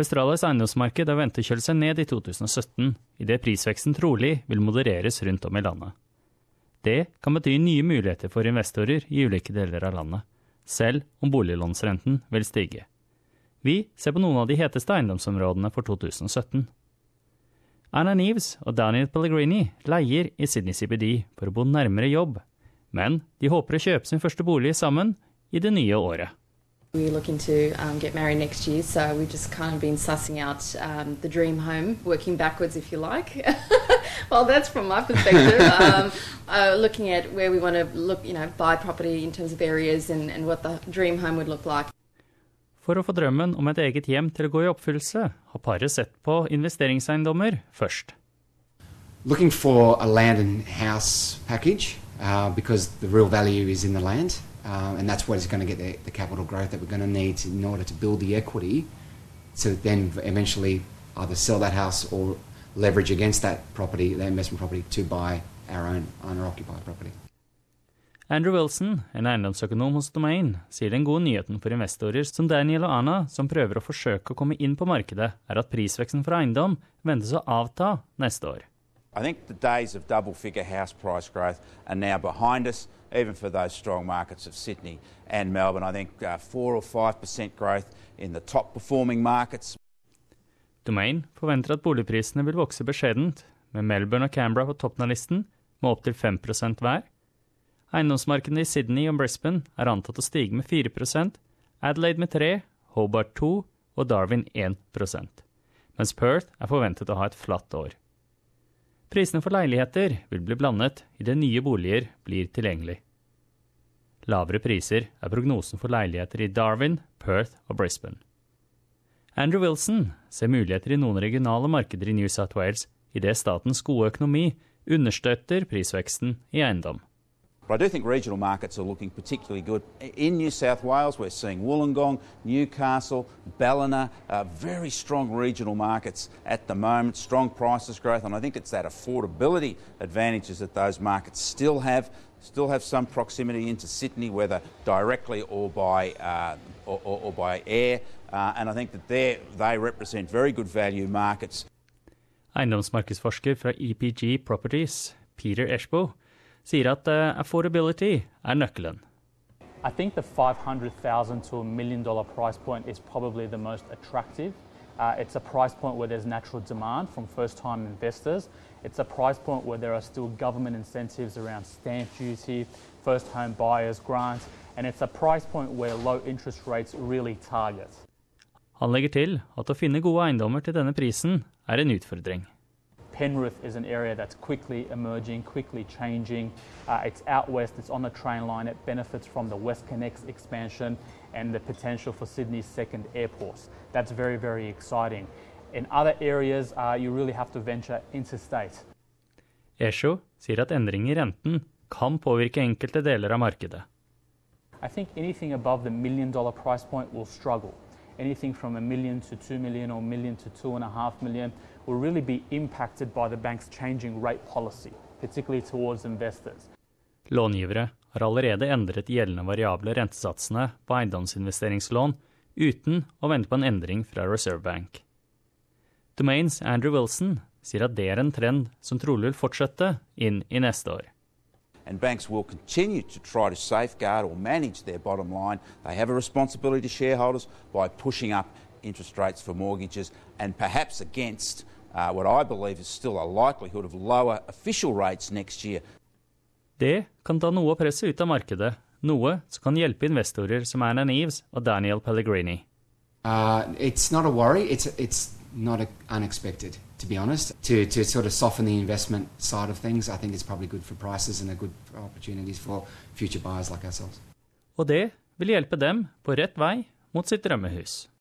Australias eiendomsmarked har ventet å kjøle seg ned i 2017, idet prisveksten trolig vil modereres rundt om i landet. Det kan bety nye muligheter for investorer i ulike deler av landet, selv om boliglånsrenten vil stige. Vi ser på noen av de heteste eiendomsområdene for 2017. Anna Neves og Daniel Pellegrini leier i Sydney CBD for å bo nærmere jobb, men de håper å kjøpe sin første bolig sammen i det nye året. We're looking to um, get married next year, so we've just kind of been sussing out um, the dream home, working backwards, if you like. well, that's from my perspective. um, uh, looking at where we want to look, you know, buy property in terms of areas and, and what the dream home would look like. For å få drømmen om et eget hjem til å gå i oppfyllelse, har paret sett på investeringseiendommer først. Looking for a land and house package uh, because the real value is in the land. Um, and that's what is going to get the, the, capital growth that we're going to need in order to build the equity to then eventually either sell that house or leverage against that property, that investment property, to buy our own owner-occupied property. Andrew Wilson, en eiendomsøkonom hos Domain, sier den gode nyheten for investorer som Daniel og Anna, som prøver å forsøke å komme inn på markedet, er at prisveksten for eiendom ventes å avta neste år. I think the days of double figure house price growth are now behind us even for those strong markets of Sydney and Melbourne. I think uh, 4 or 5% growth in the top performing markets. Domain forventer at boligprisene vil vokse beskjedent, med Melbourne og Canberra på toppen av listen, med opptil 5% hver. Eiendomsmarkedene i Sydney og Brisbane er antatt å stige med 4% Adelaide med 3 Hobart 2 og Darwin 1% mens Perth er forventet å ha et flatt år. Prisene for leiligheter vil bli blandet idet nye boliger blir tilgjengelig. Lavere priser er prognosen for leiligheter i Darwin, Perth og Brisbane. Andrew Wilson ser muligheter i noen regionale markeder i New South Wales idet statens gode økonomi understøtter prisveksten i eiendom. But I do think regional markets are looking particularly good. In New South Wales, we're seeing Wollongong, Newcastle, Ballina, uh, very strong regional markets at the moment, strong prices growth, and I think it's that affordability advantages that those markets still have. Still have some proximity into Sydney, whether directly or by uh, or, or, or, by air, uh, and I think that they represent very good value markets. Eiendomsmarkedsforsker fra EPG Properties, Peter Esho, sier at uh, affordability er nøkkelen. I think the 500,000 to a million dollar price point is probably the most attractive. Uh, it's a price point where there's natural demand from first time investors. It's a price point where there are still government incentives around stamp duty, first home buyers grants, and it's a price point where low interest rates really target. Han legger til at å finne gode eiendommer til denne prisen er en utfordring. Penrith is an area that's quickly emerging, quickly changing. Uh, it's out west, it's on the train line, it benefits from the WestConnex expansion and the potential for Sydney's second airport. That's very, very exciting. In other areas, uh, you really have to venture interstate. Esho sier at endring i renten kan påvirke enkelte deler av markedet. I think anything above the million dollar price point will struggle. Anything from a million to two million or million to two and a half million will really be impacted by the bank's changing rate policy, particularly towards investors. Långivere har allerede endret gjeldende variable rentesatsene på eiendomsinvesteringslån uten å vente på en endring fra Reserve Bank. Domains Andrew Wilson sier at det er en trend som trolig vil fortsette inn i neste år. And banks will continue to try to safeguard or manage their bottom line. They have a responsibility to shareholders by pushing up interest rates for mortgages and perhaps against uh, what I believe is still a likelihood of lower official rates next year. Det kan ta noe av presset ut av markedet, noe som kan hjelpe investorer som Anna Neves og Daniel Pellegrini. Uh, it's not a worry, it's, it's not a, unexpected. To be honest, to, to sort of soften the investment side of things. I think it's probably good for prices and a good opportunities for future buyers like ourselves. Og det vil hjelpe dem på rett vei mot sitt drømmehus.